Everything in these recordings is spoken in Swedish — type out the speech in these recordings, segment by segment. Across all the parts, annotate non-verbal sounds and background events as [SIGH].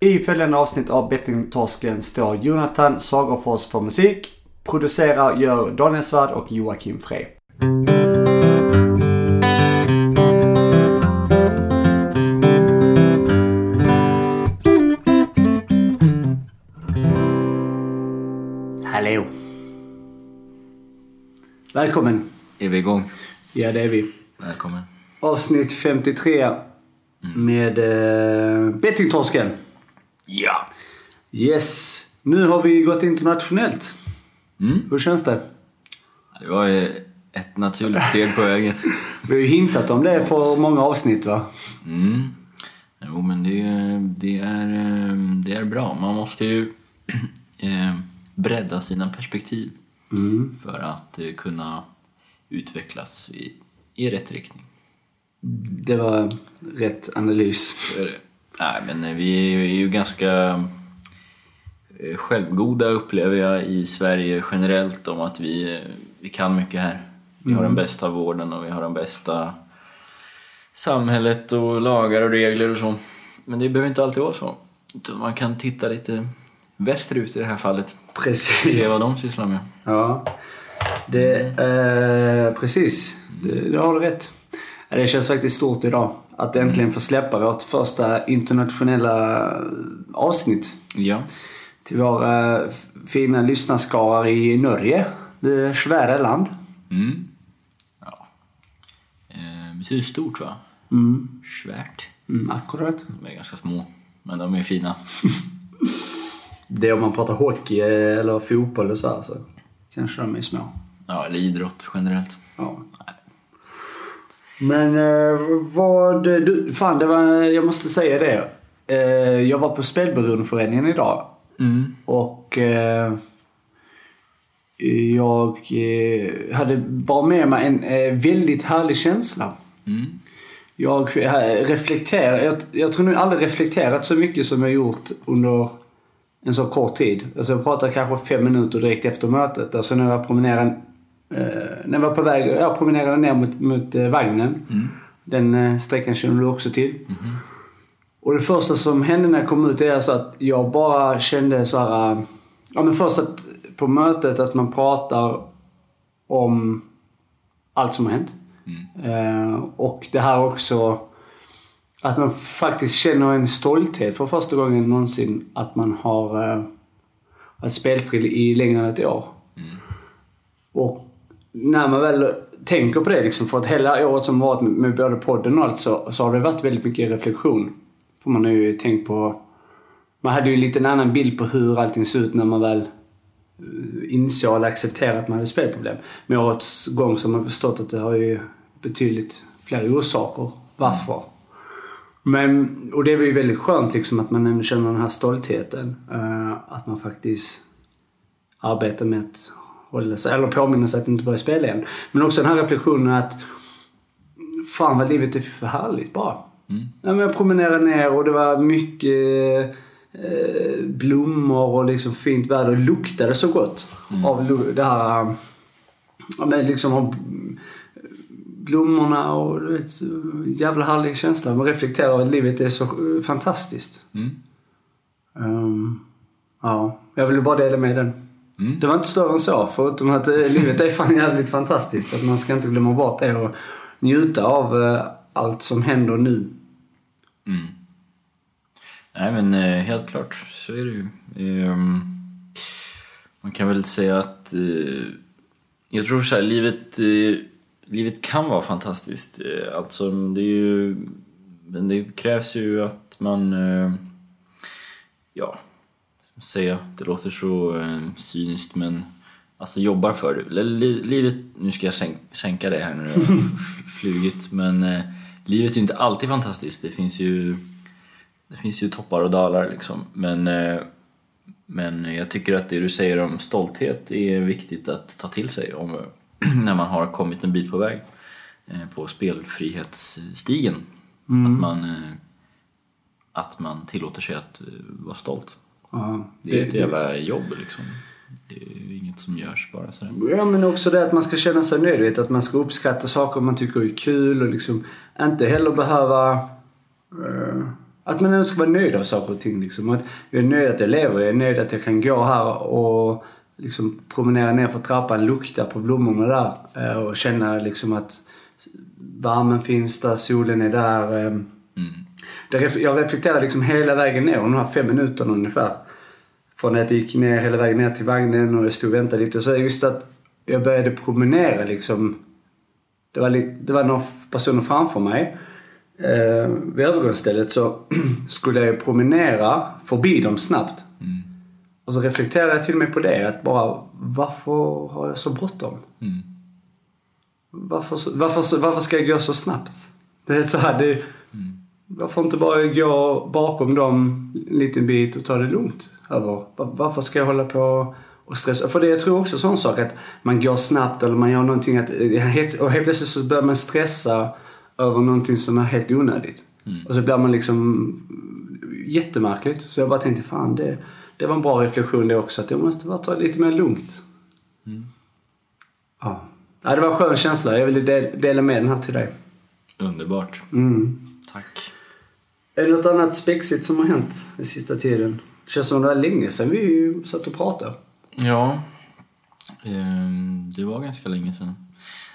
I följande avsnitt av Bettingtorsken står Jonathan Sagerfors för musik. Producerar gör Daniel Svärd och Joakim Frey. Hallå! Välkommen! Är vi igång? Ja, det är vi. Välkommen. Avsnitt 53 med eh, Bettingtorsken. Ja! Yes. Nu har vi gått internationellt. Mm. Hur känns det? Det var ju ett naturligt steg på vägen. [LAUGHS] Vi har ju hintat om det för många avsnitt va? Mm. Jo, men det, det, är, eh, det är bra. Man måste ju [CLEARS THROAT] eh, bredda sina perspektiv för att eh, kunna utvecklas i, i rätt riktning. Det var rätt analys. Det. Nej, men eh, vi är ju ganska eh, självgoda upplever jag i Sverige generellt om att vi, eh, vi kan mycket här. Vi har den bästa vården och vi har den bästa samhället och lagar och regler och så. Men det behöver inte alltid vara så. Man kan titta lite västerut i det här fallet. Se Precis. vad de sysslar med. Ja. Det, eh, precis. Det, det har du rätt. Det känns faktiskt stort idag. Att äntligen få släppa vårt första internationella avsnitt. Ja. Till våra eh, fina lyssnarskarar i Norge. Det svära land. Mm. ja. Eh, det är stort va? Mm. Svärt. Mm, akkurat. De är ganska små. Men de är fina. [LAUGHS] Det är om man pratar hockey eller fotboll och så här så kanske de är små. Ja, eller idrott generellt. Ja. Men eh, vad... Du, fan, det var, jag måste säga det. Eh, jag var på spelberoendeföreningen idag. Mm. Och eh, jag eh, hade bara med mig en eh, väldigt härlig känsla. Mm. Jag eh, reflekterar, jag, jag tror nog aldrig reflekterat så mycket som jag gjort under en så kort tid. Alltså jag pratade kanske fem minuter direkt efter mötet. Alltså när jag promenerade, när jag var på väg, jag promenerade ner mot, mot eh, vagnen. Den eh, sträckan känner du också till. Och det första som hände när jag kom ut är alltså att jag bara kände så här. Ja men först att på mötet att man pratar om allt som har hänt. Eh, och det här också att man faktiskt känner en stolthet för första gången någonsin att man har eh, varit spelfri i längre än ett år. Och när man väl tänker på det liksom, för att hela året som varit med, med både podden och allt så, så har det varit väldigt mycket reflektion. För man har ju tänkt på... Man hade ju en liten annan bild på hur allting såg ut när man väl eh, insåg eller accepterade att man hade spelproblem. Med årets gång så har man förstått att det har ju betydligt fler orsaker varför. Men, och det är ju väldigt skönt liksom att man ändå känner den här stoltheten. Eh, att man faktiskt arbetar med att sig, eller påminna sig att inte börja spela igen. Men också den här reflektionen att fan vad livet är för härligt bara. Ja, men jag promenerade ner och det var mycket eh, blommor och liksom fint väder. Det luktade så gott av lu- det här ja, men liksom av blommorna och du vet, jävla härlig känsla. Man reflekterar över att livet är så eh, fantastiskt. Mm. Ehm, ja, jag ville bara dela med den. Mm. Det var inte större än så, förutom att eh, livet är fan jävligt fantastiskt. Att man ska inte glömma bort det och njuta av eh, allt som händer nu. Mm. Nej men eh, helt klart, så är det ju. Ehm, man kan väl säga att jag tror så här, livet, livet kan vara fantastiskt. Alltså det är ju, men det krävs ju att man, ja, säga, det låter så eh, cyniskt men alltså jobbar för det. Li- Livet, nu ska jag sänk, sänka det här nu, jag [LAUGHS] flugit, men eh, livet är ju inte alltid fantastiskt. Det finns ju det finns ju toppar och dalar liksom. Men, eh, men jag tycker att det du säger om stolthet är viktigt att ta till sig om, [CLEARS THROAT] när man har kommit en bit på väg eh, på spelfrihetsstigen. Att, man, eh, att man tillåter sig att eh, vara stolt. Ja, Det är ett jävla jobb liksom. Det är inget som görs bara sådär. Ja men också det att man ska känna sig nöjd. vet, Att man ska uppskatta saker man tycker är kul och liksom inte heller behöva... eh, att man ändå ska vara nöjd av saker och ting. Liksom. Att jag är nöjd att jag lever, jag är nöjd att jag kan gå här och liksom promenera ner för trappan, lukta på blommorna där eh, och känna liksom att värmen finns där, solen är där. eh. Mm. Jag reflekterar liksom hela vägen ner, de här fem minuterna ungefär. Från att jag gick ner hela vägen ner till vagnen och jag stod och väntade lite. Så just att jag började promenera liksom. Det var, lite, det var några personer framför mig. Eh, vid övergångsstället så [CLEARS THROAT] skulle jag promenera förbi dem snabbt. Mm. Och så reflekterade jag till och med på det. Att bara, varför har jag så bråttom? Mm. Varför, varför, varför ska jag gå så snabbt? Det är så här, det, Varför inte bara gå bakom dem en liten bit och ta det lugnt? Över? Var- Varför ska jag hålla på och stressa? För det jag tror också en sån sak att man går snabbt eller man gör någonting att, helt- och helt plötsligt så börjar man stressa över någonting som är helt onödigt. Och så blir man liksom jättemärkligt. Så jag bara tänkte fan det, det var en bra reflektion det också. Att jag måste bara ta det lite mer lugnt. Ja. ja, det var en skön känsla. Jag ville del- dela med den här till dig. Underbart. Mm. Tack. Är det något annat spexigt som har hänt den sista tiden? Känns som det var länge sedan vi satt och pratade. Ja, ehm, det var ganska länge sedan.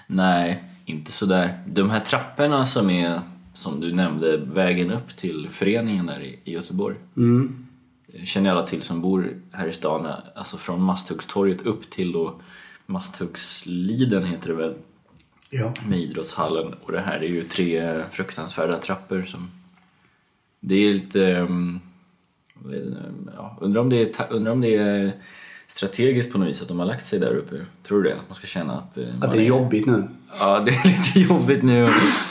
Nej, inte sådär. De här trapporna som är, som du nämnde, vägen upp till föreningen där i Göteborg. Mm. Det känner alla till som bor här i stan. Alltså från Masthuggstorget upp till då Masthuggsliden heter det väl, Ja. med idrottshallen. Och det här är ju tre fruktansvärda trappor som... Det är lite... ehm, Ja, undrar, om det är, undrar om det är strategiskt på något vis att de har lagt sig där uppe. Tror du det? Att man ska känna att... eh, Att det är jobbigt nu. Ja, det är [LAUGHS] lite jobbigt nu.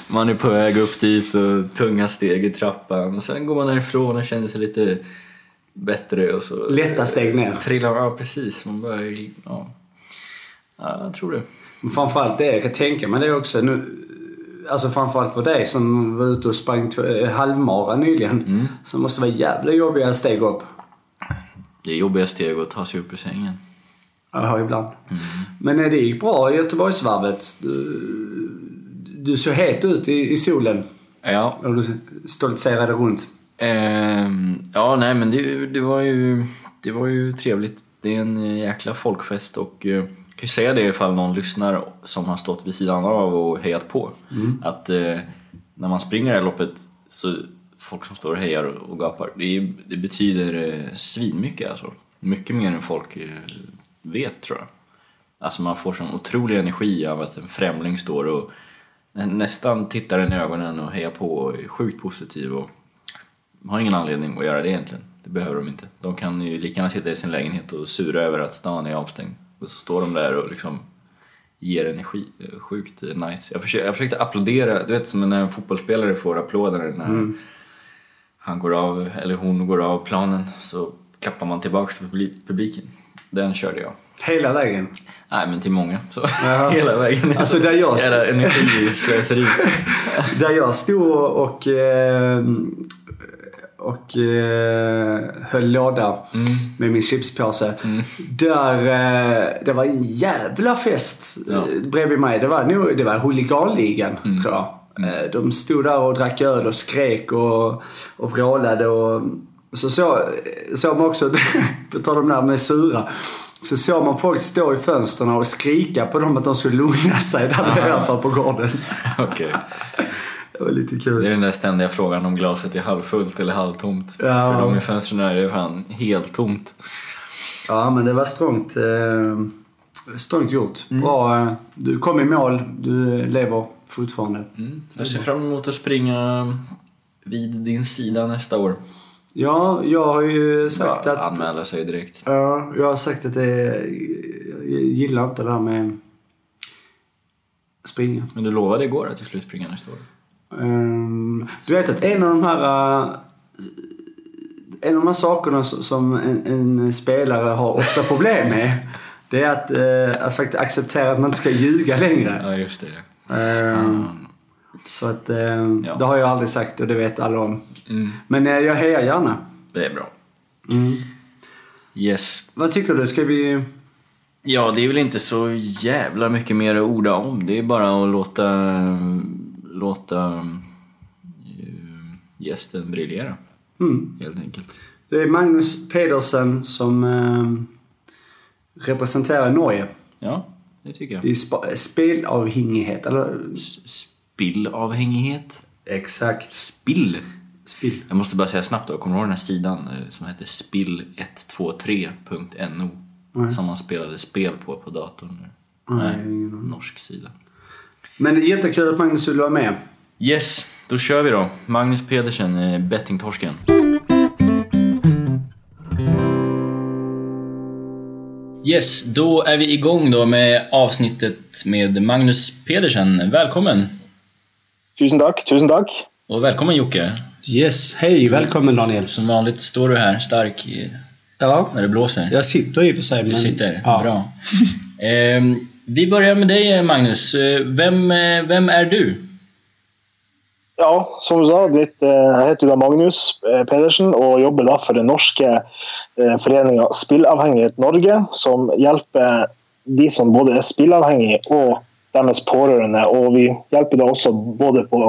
Man är på väg upp dit och tunga steg i trappan. Och sen går man därifrån och känner sig lite bättre. Och så Lätta steg ner. Trillar, ja precis. Man börjar... Ja. ja, jag tror det. Men framförallt det, jag kan tänka mig det också. Nu, alltså framförallt för dig som var ute och sprang eh, halvmara nyligen. Så måste det vara jävla jobbiga steg upp. Det är jobbiga steg att ta sig upp ur sängen. Ja, ibland. Men eh, det gick bra i Göteborgsvarvet. Du, du såg het ut i, i solen. Ja, Och du stoltserade runt. Ehm, ja, nej men det, det, var ju, det var ju trevligt. Det är en jäkla folkfest och eh, kan ju säga det ifall någon lyssnar som har stått vid sidan av och hejat på. Att eh, när man springer det här loppet så folk som står och hejar och, gapar, det, är- det betyder eh, svinmycket alltså. Mycket mer än folk eh, vet tror jag. Alltså man får sån otrolig energi av att en främling står och nä- nästan tittar en i ögonen och hejar på och är sjukt positiv och har ingen anledning att göra det egentligen. Det behöver de inte. De kan ju lika gärna sitta i sin lägenhet och sura över att stan är avstängd. Och så står de där och liksom ger energi. Sjukt nice. Jag försökte, jag försökte applådera, du vet som när en fotbollsspelare får applåder när han går av, eller hon går av planen så klappar man tillbaks till publi- publiken. Den körde jag. Hela vägen. Nej men till många. Så [LAUGHS] hela vägen. Alltså, där jag- Jävla energislöseri. [LAUGHS] Där jag stod och, eh, och eh, höll låda med min chipspåse. Där, eh, det var en jävla fest Ja. eh, bredvid mig. Det var, nog, det var huliganligan tror jag. Eh, De stod där och drack öl och skrek och, och vrålade. Och, så så- såg man också, [LAUGHS] på tal om det här med sura. Så såg man folk stå i fönstren och skrika på dem att de skulle lugna sig där nedanför på gården. [LAUGHS] Okej. Det var lite kul. Det är den där ständiga frågan om glaset är halvfullt eller halvtomt. Ja. För de i fönstren är det fan helt tomt. Ja, men det var strångt, eh, strångt gjort. Bra. Eh, du kom i mål. Du lever fortfarande. Jag ser fram emot att springa vid din sida nästa år. Ja, jag har ju sagt Bara att... Anmäla sig direkt. Ja, jag har sagt att det, jag gillar inte det här med springa. Men du lovade igår att du skulle springa nästa år. Ehm, du vet att en av de här... eh, en av de här sakerna som en, en spelare har ofta problem med. Det är att, eh, att faktiskt acceptera att man inte ska ljuga längre. Ja, just det. Fan. Så att, eh, Ja. det har jag aldrig sagt och det vet alla om. Mm, Men eh, jag hejar gärna. det är bra. Mm. Yes. Vad tycker du? Ska vi... Ja, det är väl inte så jävla mycket mer att orda om. Det är bara att låta, låta eh, gästen briljera. Mm. helt enkelt. Det är Magnus Pedersen som eh, representerar Norge Ja, det tycker jag. i spa- spelavhängighet. Eller S- Spillavhängighet. exakt. Spill. Spill. Jag måste bara säga snabbt då, kommer du ihåg den här sidan eh, som heter spill123.no? Som man spelade spel på på datorn. Nej, ingen norsk sida. Men jättekul att Magnus ville vara med. Yes, då kör vi då. Magnus Pedersen, eh, bettingtorsken. Yes, då är vi igång då med avsnittet med Magnus Pedersen. Välkommen! Tusen takk. tusen takk. Och välkommen Jocke! Yes, hej, välkommen Daniel. Som vanligt står du här stark i- Ja, när det blåser. jag sitter i och för sig. Du men, sitter, Ja. bra. [LAUGHS] Ehm, vi börjar med dig Magnus. Eh, vem, eh, vem är du? Ja, som du sa, litt, eh, jeg heter da Magnus Pedersen og jobber da for den norske föreningen foreninga Spillavhengighet Norge, som hjelper de som både er spillavhengige og deres pårørende. Og vi hjelper da også både på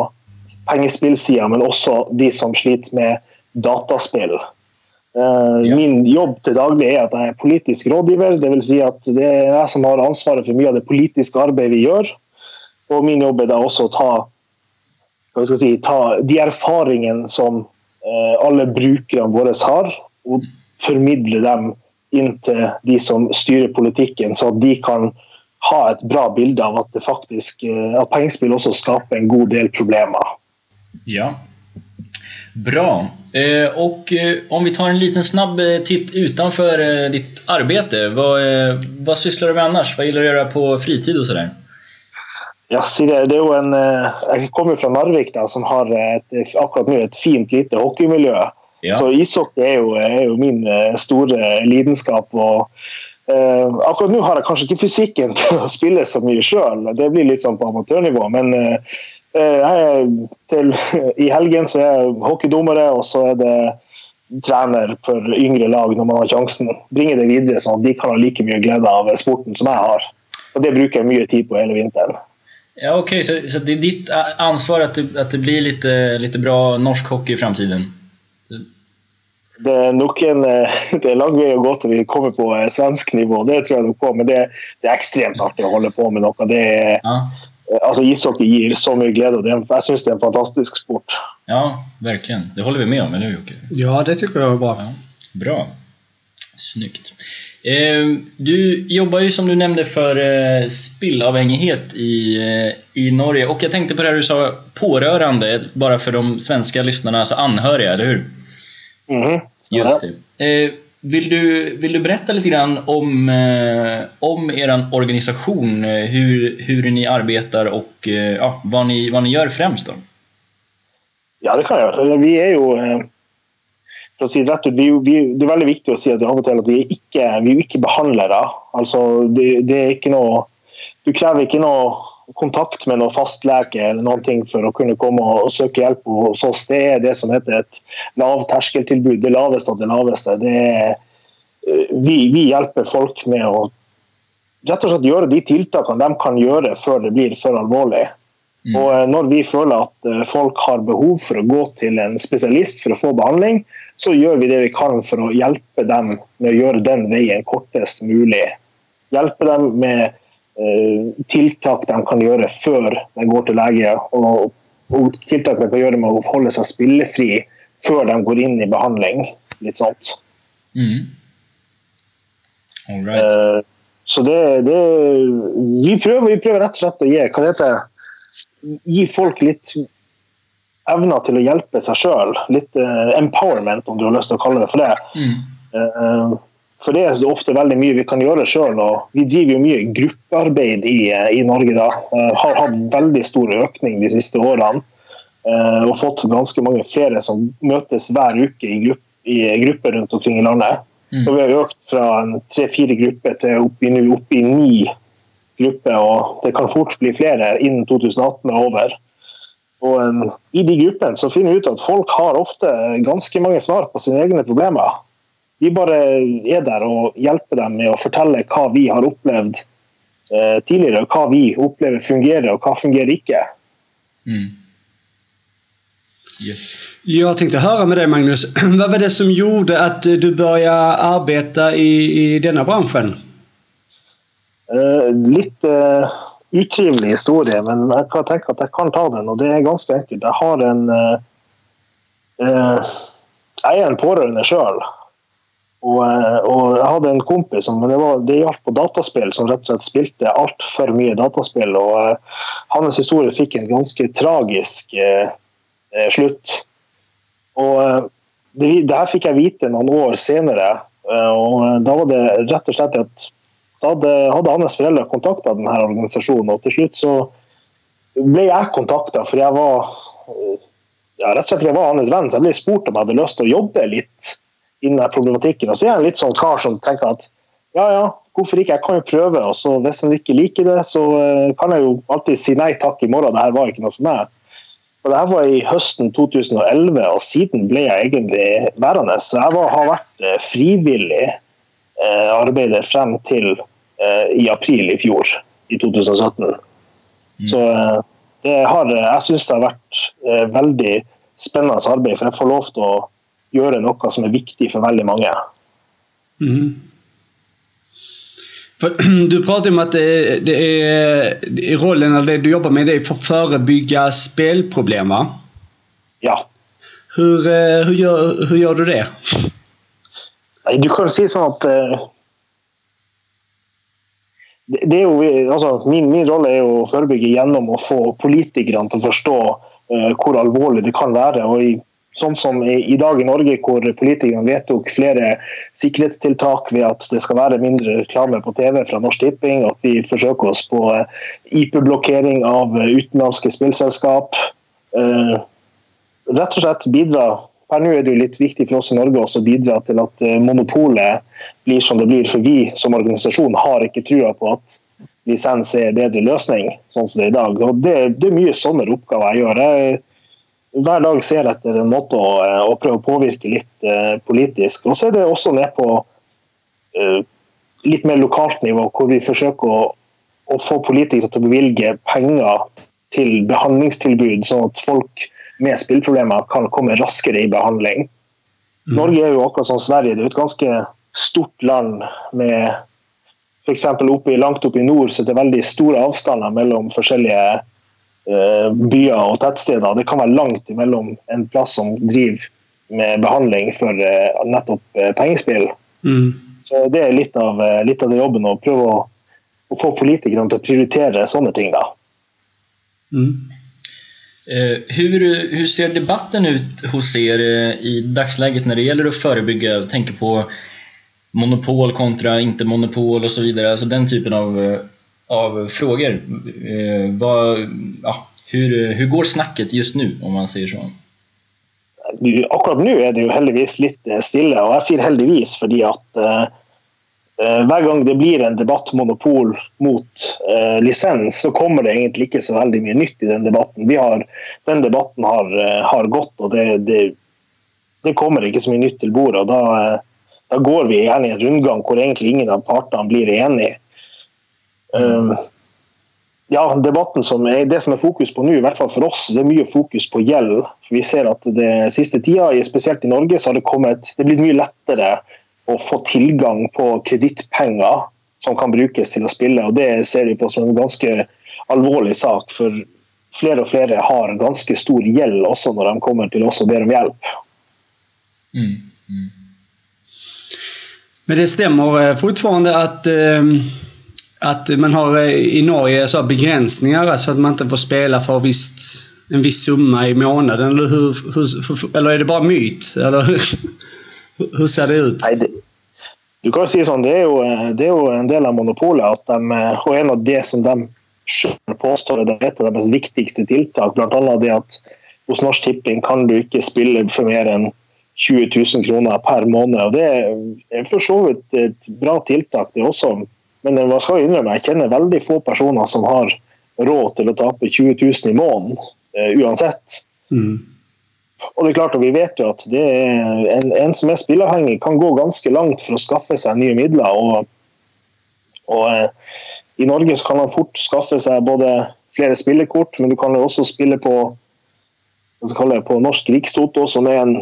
pengespillsida, men også de som sliter med dataspill. Eh, Ja. Min jobb til daglig er at jeg er politisk rådgiver. Det vil si at det er jeg som har ansvaret for mye av det politiske arbeidet vi gjør. Og min jobb er da også å ta si, ta de erfaringene som eh, alle brukerne våre har, og formidle dem inn til de som styrer politikken, så at de kan ha et bra bilde av at, det faktisk, eh, at pengespill også skaper en god del problemer. Ja. Bra. Eh, och eh, om vi tar en liten snabb eh, titt utanför ditt arbete. Vad, vad sysslar du med annars? Vad gillar du att göra på fritid och sådär? Ja, si det, jo en, jeg kommer fra Narvik, da, som har et, akkurat nå et fint, lite hockeymiljø. Ja. Så ishockey er jo, er jo min store lidenskap. og eh, Akkurat nå har jeg kanskje ikke fysikken [LAUGHS] til å spille så mye sjøl, det blir litt sånn på amatørnivå. Men eh, eh, til, [LAUGHS] i helgen så er jeg hockeydommere, og så er det trener for yngre lag når man har sjansen. Bringe det videre sånn at de kan ha like mye glede av sporten som jeg har. Og Det bruker jeg mye tid på hele vinteren. Ja, Okej, så, så det är ditt ansvar att det, att det blir lite, lite bra norsk hockey i framtiden? Det er nok en, eh, [LAUGHS] det er lang vei å gå til vi kommer på eh, svensk nivå, det tror jeg nok på. Men det, det er ekstremt artig å holde på med noe. Det er, Ja, altså Ishockey gir så det er, en- Jeg syns det er en fantastisk sport. ja, verkligen. Det håller vi med om, eller hur Jocke? ja, det tycker jag är bra. Ja, bra. Snyggt. Eh, du jobbar ju som du nämnde för eh, spillavhängighet i, eh, i Norge och jag tänkte på det här du sa pårörande, bara för de svenska lyssnarna, alltså anhöriga, eller hur? Mhm. Så Just det vill, du, vill du berätta lite grann om, eh, om er organisation, eh, hur, hur ni arbetar och eh, ja, vad, ni, vad ni gör främst då? Ja, det kan jag gjøre. Vi är ju eh, for å si det rett ut, vi, vi, Det er veldig viktig å si at, av og at vi er ikke, vi er jo ikke behandlere. Altså, det, det er ikke noe Du krever ikke noe kontakt med noen fastlege eller noen ting for å kunne komme og, og søke hjelp hos oss. Det er det som heter et lavterskeltilbud. Det laveste av det er, eh, vi, vi hjelper folk med å rett og slett gjøre de tiltakene de kan gjøre før det blir for alvorlig. Mm. Og eh, når vi føler at eh, folk har behov for å gå til en spesialist for å få behandling, så gjør vi det vi kan for å hjelpe dem med å gjøre den veien kortest mulig. Hjelpe dem med tiltak de kan gjøre før de går til lege, og, og tiltak de kan gjøre med å holde seg spillefri før de går inn i behandling. Litt sånt. Mm. Eh, Så det, det vi, prøver, vi prøver rett og slett å gi hva det heter, gi folk litt evner til å hjelpe seg sjøl. Litt eh, empowerment, om du har lyst til å kalle det for det. Mm. Eh, for det er så ofte veldig mye vi kan gjøre sjøl. Vi driver jo mye gruppearbeid i, i Norge. da. Eh, har hatt veldig stor økning de siste årene. eh, og fått ganske mange flere som møtes hver uke i, grupp, i grupper rundt omkring i landet. Mm. Og vi har økt fra tre-fire grupper til opp i, opp i ni grupper. Og det kan fort bli flere innen 2018 er over. Og em, I de gruppene så finner vi ut at folk har ofte ganske mange svar på sine egne problemer. Vi bare er der og hjelper dem med å fortelle hva vi har opplevd eh, tidligere, og hva vi opplever fungerer og hva fungerer ikke. Mm. Yes. Jag tänkte höra med dig Magnus. [CLEARS THROAT] Vad var det som gjorde att du började arbeta i, i denna branschen? Eh, litt eh, utrivelig historie, men jeg kan tenke at jeg kan ta den. Og det er ganske enkelt. Jeg har en eh, eh, Jeg er en pårørende sjøl. Og, eh, og jeg hadde en kompis som det, var, det gjaldt på dataspill, som rett og slett spilte altfor mye dataspill. Og uh, hans historie fikk en ganske tragisk uh, slutt. Og uh, det, det her fikk jeg vite noen år senere. eh, og da var det rett og slett at da hadde, hadde hans foreldre kontakta denne organisasjonen, og til slutt så ble jeg kontakta, for jeg var eh, ja, rett og slett fordi jeg var hans venn, så jeg ble spurt om jeg hadde lyst til å jobbe litt innen denne problematikken. Og så er jeg en litt sånn kar som tenker at ja, ja, hvorfor ikke? Jeg kan jo prøve. Og så hvis han ikke liker det, så eh, kan jeg jo alltid si nei takk i morgen. Det her var ikke noe for meg. Og det her var i høsten 2011, og siden ble jeg egentlig værende. Så jeg var, har vært eh, frivillig eh, arbeider frem til eh, i april i fjor, i 2017. Så eh, det har, jeg syns det har vært eh, veldig spennende arbeid, for jeg får lov til å gjøre noe som er viktig for veldig mange. Mm. För, [CLEARS THROAT] du pratar om att det, det, är, det är rollen, eller det du jobbar med, det är för att förebygga spelproblem va? Ja. Hur, eh, hur, gör, hur gör du det? Du kan si sånn at eh, det, er jo, altså, min, min rolle er jo å forebygge gjennom å få politikerne til å forstå eh, hvor alvorlig det kan være. og i Sånn som i, i dag i Norge, hvor politikerne vedtok flere sikkerhetstiltak ved at det skal være mindre reklame på TV fra Norsk Tipping, at vi forsøker oss på eh, IP-blokkering av utländska utenlandske spillselskap. Eh, rett og slett bidra Per nå er det jo litt viktig for oss i Norge også å bidra til at eh, monopolet blir som det blir. For vi som organisasjon har ikke trua på at lisens er en bedre løsning, sånn som det er i dag. Og det, det er mye sånne oppgaver jeg gjør. Jeg hver dag ser etter en måte å, eh, å prøve å påvirke litt eh, politisk. Og så er det også ned på eh, litt mer lokalt nivå, hvor vi forsøker å, å få politikere til å bevilge penger til behandlingstilbud, sånn at folk med spillproblemer kan komme raskere i behandling. Norge er jo akkurat som Sverige, det er et ganske stort land med f.eks. Langt oppe i nord så er det veldig store avstander mellom forskjellige byer og tettsteder. Det kan være langt imellom en plass som driver med behandling for eh, nettopp eh, pengespill. Mm. Så det er litt av, eh, litt av det jobben å prøve å, å få politikerne til å prioritere sånne ting. da. Mm. Eh, hur, hur ser debatten ut hos er eh, i dagsläget när det gäller att förebygga, jag tänker på monopol kontra inte monopol och så vidare, alltså den typen av, eh, av frågor. Eh, vad, ja, hur, hur går snacket just nu, om man säger så? Nu- Akkurat nu er det jo heldigvis litt eh, stille, og jeg sier heldigvis fordi at eh, varje hver gang det blir en debatt monopol mot eh, lisens, så kommer det egentlig ikke så veldig mye nytt i den debatten. Vi har, den debatten har, eh, har gått, og det, det, det kommer ikke så mye nytt til bordet. og Da, eh, da går vi gjerne i en rundgang hvor egentlig ingen av partene blir enige. Ehm, ja, debatten som er, Det som er fokus på nå, i hvert fall for oss, det er mye fokus på gjeld. For Vi ser at det siste tida, spesielt i Norge, så har det kommet Det er blitt mye lettere å få tilgang på kredittpenger som kan brukes til å spille. og Det ser vi på som en ganske alvorlig sak. For flere og flere har ganske stor gjeld også når de kommer til oss og ber om hjelp. Mm. Mm. Men det stämmer fortsatt fortfarande att, eh, att eh, man har eh, i Norge så begränsningar, alltså att man inte får spela för visst, en viss summa i månaden. Eller, hur, hur, eller är det bara myt? Eller hur, hur ser det ut? Nei, det, du kan jo si sånn, det er jo, eh, det er jo en del av monopolet at de, og en av det som de selv påstår er et av deres viktigste tiltak, bl.a. det at hos Norsk Tipping kan du ikke spille for mer enn 20 000 kroner per måned. og Det er for så vidt et bra tiltak, det også. Men man skal innrømme, jeg kjenner veldig få personer som har råd til å tape 20 000 i måneden, eh, uansett. Mm. Og det er klart, og vi vet jo at det en, en som er spilleavhengig, kan gå ganske langt for å skaffe seg nye midler. Og, og eh, I Norge kan han fort skaffe seg både flere spillekort, men du kan jo også spille på på Norsk Rikstoto, som er en,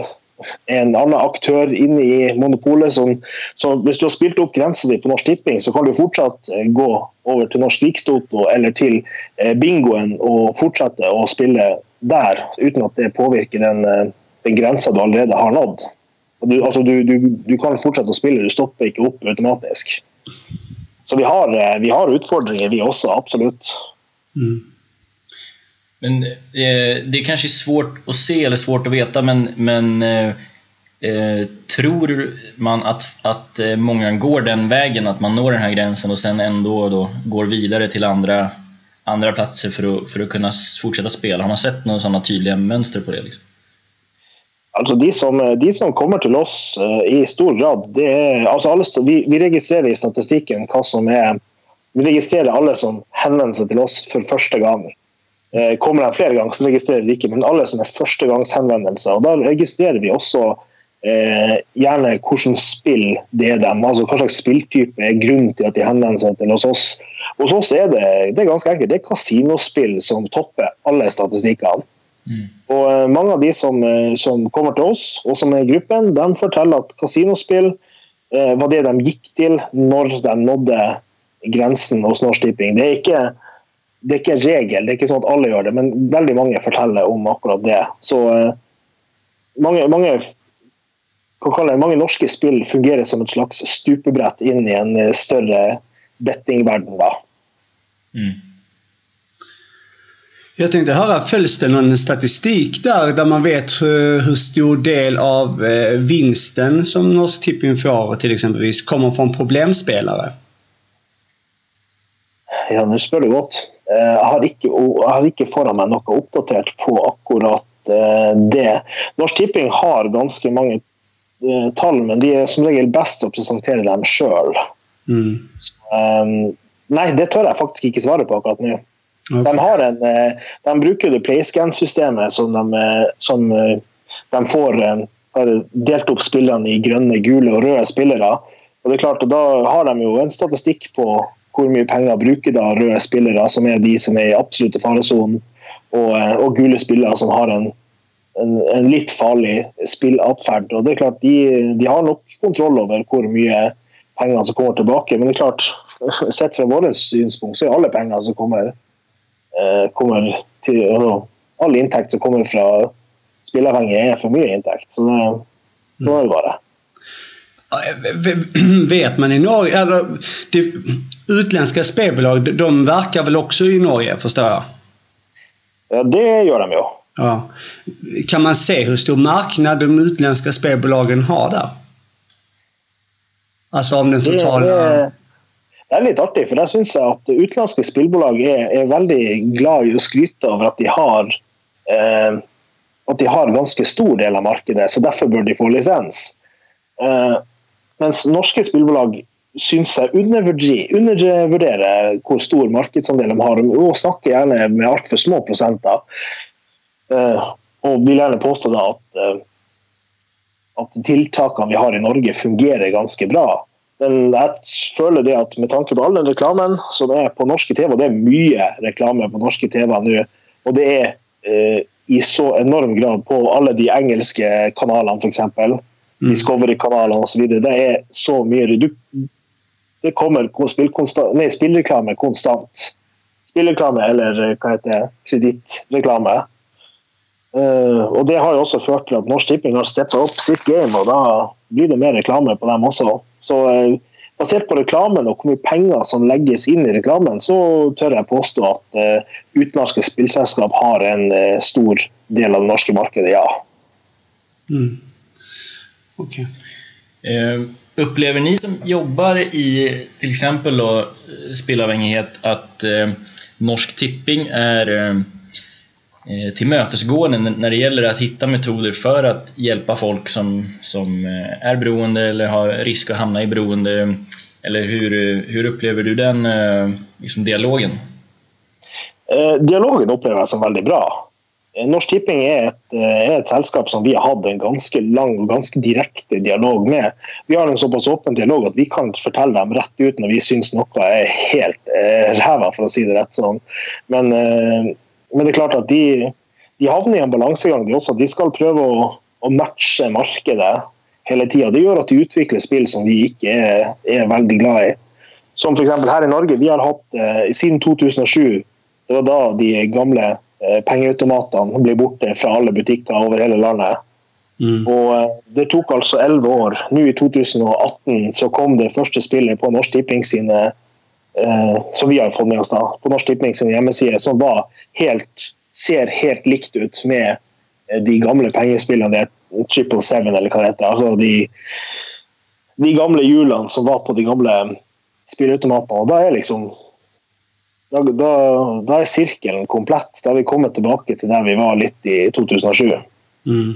en annen aktør inne i monopolet. Som, så hvis du har spilt opp grensa di på Norsk Tipping, så kan du fortsatt eh, gå over til Norsk Rikstoto eller til eh, bingoen og fortsette å spille der, uten at det påvirker den, eh, den grensa du allerede har nådd. Du, altså, du, du, du, kan fortsette å spille, du stopper ikke opp automatisk. Så vi har, vi har utfordringer, vi også, absolutt. Mm. Men eh, det kanske är svårt att se eller svårt att veta, men, men eh, eh, tror man att, att eh, många går den vägen, att man når den här gränsen och sen ändå då går vidare till andra, andra platser för att, för att kunna fortsätta spela? Har man sett några sådana tydliga mönster på det? Liksom? Alltså de, som, eh, de som kommer till oss eh, i stor grad, det är, alltså alle, vi, vi, registrerar i statistiken hva som er Vi registrerer alle som henvender seg til oss for første gang. Uh, kommer de flere ganger, så registrerer vi ikke, men alle som er førstegangshenvendelser. Og da registrerer vi også uh, gjerne hvilket spill det er dem. altså Hva slags spilltype er grunnen til at de henvender seg til hos oss. Hos oss er det, det er ganske enkelt. Det er kasinospill som topper alle statistikkene. Mm. Og eh, Mange av de som, eh, som, kommer til oss, og som er i gruppen, de forteller at kasinospill eh, var det de gikk til når de nådde grensen hos Norsk Tipping. Det er ikke det er ikke en regel, det er ikke sånn at alle gjør det, men veldig mange forteller om akkurat det. Så eh, mange, mange, mange, norske spill fungerer som et slags stupebrett inn i en større bettingverden. da. Mm. Jag tänkte höra, följs det någon statistik där, där man vet hur, hur stor del av eh, vinsten som Norsk Tipping får till exempelvis kommer från problemspelare? Ja, nå spør du godt. Eh, jeg har ikke, jeg har ikke foran meg noe oppdatert på akkurat eh, det. Norsk Tipping har ganske mange tall, men de er som regel best å presentere dem sjøl. Mm. Um, nei, det tør jeg faktisk ikke svare på akkurat nå. Okay. De, har en, eh, de bruker det PlayScan-systemet som, de, eh, som eh, de får delt opp spillerne i grønne, gule og røde spillere. Og det er klart, og Da har de jo en statistikk på hvor mye penger bruker da røde spillere, som er de som er i absolutte faresonen, og, eh, og, gule spillere som har en, en, en litt farlig spillatferd. Og det er klart, de, de, har nok kontroll over hvor mye penger som kommer tilbake. Men det er klart, [LAUGHS] sett fra vårt synspunkt så er alle penger som kommer Eh, kommer til All inntekt som kommer fra spilleavhengige, er for mye inntekt. Så det, så er det bare. [CLEARS THROAT] Vet man i Norge, eller det, utländska spelbolag, de verkar väl också i Norge förstår jag? Ja, det gör de ju. Ja. Kan man se hur stor marknad de utländska spelbolagen har där? Alltså om den totala... Det, det, er litt artig, for jeg syns at utenlandske spillbolag er, er, veldig glad i å skryte over at de har eh, at de har ganske stor del av markedet, så derfor bør de få lisens. Eh, mens norske spillbolag syns jeg undervurderer hvor stor markedsandel de har, og snakker gjerne med altfor små prosenter. Eh, og vil gjerne påstå da at, eh, at tiltakene vi har i Norge fungerer ganske bra. Men jeg føler det at med tanke på all den reklamen som er på norske TV, og det er mye reklame på norske TV nå, og det er eh, i så enorm grad på alle de engelske kanalene, f.eks. Mm. Discovery-kanalene osv. Det er så mye du, Det kommer nei, spillreklame konstant. Spillreklame eller eh, hva heter det, kredittreklame. Uh, og Det har jo også ført til at Norsk Tipping har steppa opp sitt game, og da blir det mer reklame på dem også. Så uh, Basert på reklamen og hvor mye penger som legges inn i reklamen, så tør jeg påstå at uh, utenlandske spillselskap har en stor del av det norske markedet, ja. Mm. Okay upplever ni som jobbar i till exempel då, eh, spelavhängighet att eh, Norsk Tipping är Eh, eh tillmötesgående när det gäller att hitta metoder för att hjälpa folk som, som eh, är beroende eller har risk att hamna i beroende? Eller hur, hur upplever du den eh, liksom, dialogen? Dialogen upplever jag som väldigt bra. Eh, Norsk Tipping är ett, eh, er et, selskap som vi har haft en ganska lång och ganske direkt dialog med. Vi har en så pass öppen dialog att vi kan fortelle dem rett ut när vi syns noe är helt eh, ræva, for å si det rett Sånn. Men eh, men det er klart at de, de havner i en balansegang, de også. De skal prøve å, å matche markedet hele tida. Det gjør at de utvikler spill som de ikke er, er veldig glad i. Som f.eks. her i Norge. Vi har hatt eh, siden 2007 Det var da de gamle pengeautomatene ble borte fra alle butikker over hele landet. Mm. Og eh, Det tok altså elleve år. Nå i 2018 så kom det første spillet på Norsk Tipping sine eh, som vi har fått med oss da, på Norsk Tipping sine hjemmesider, som var helt, ser helt likt ut med eh, de gamle pengespillene. Det er Triple Seven eller hva det heter. Altså de, de gamle hjulene som var på de gamle spilleautomatene. Og da er liksom da, da, da er sirkelen komplett. Da har vi kommet tilbake til der vi var litt i 2007. Mm.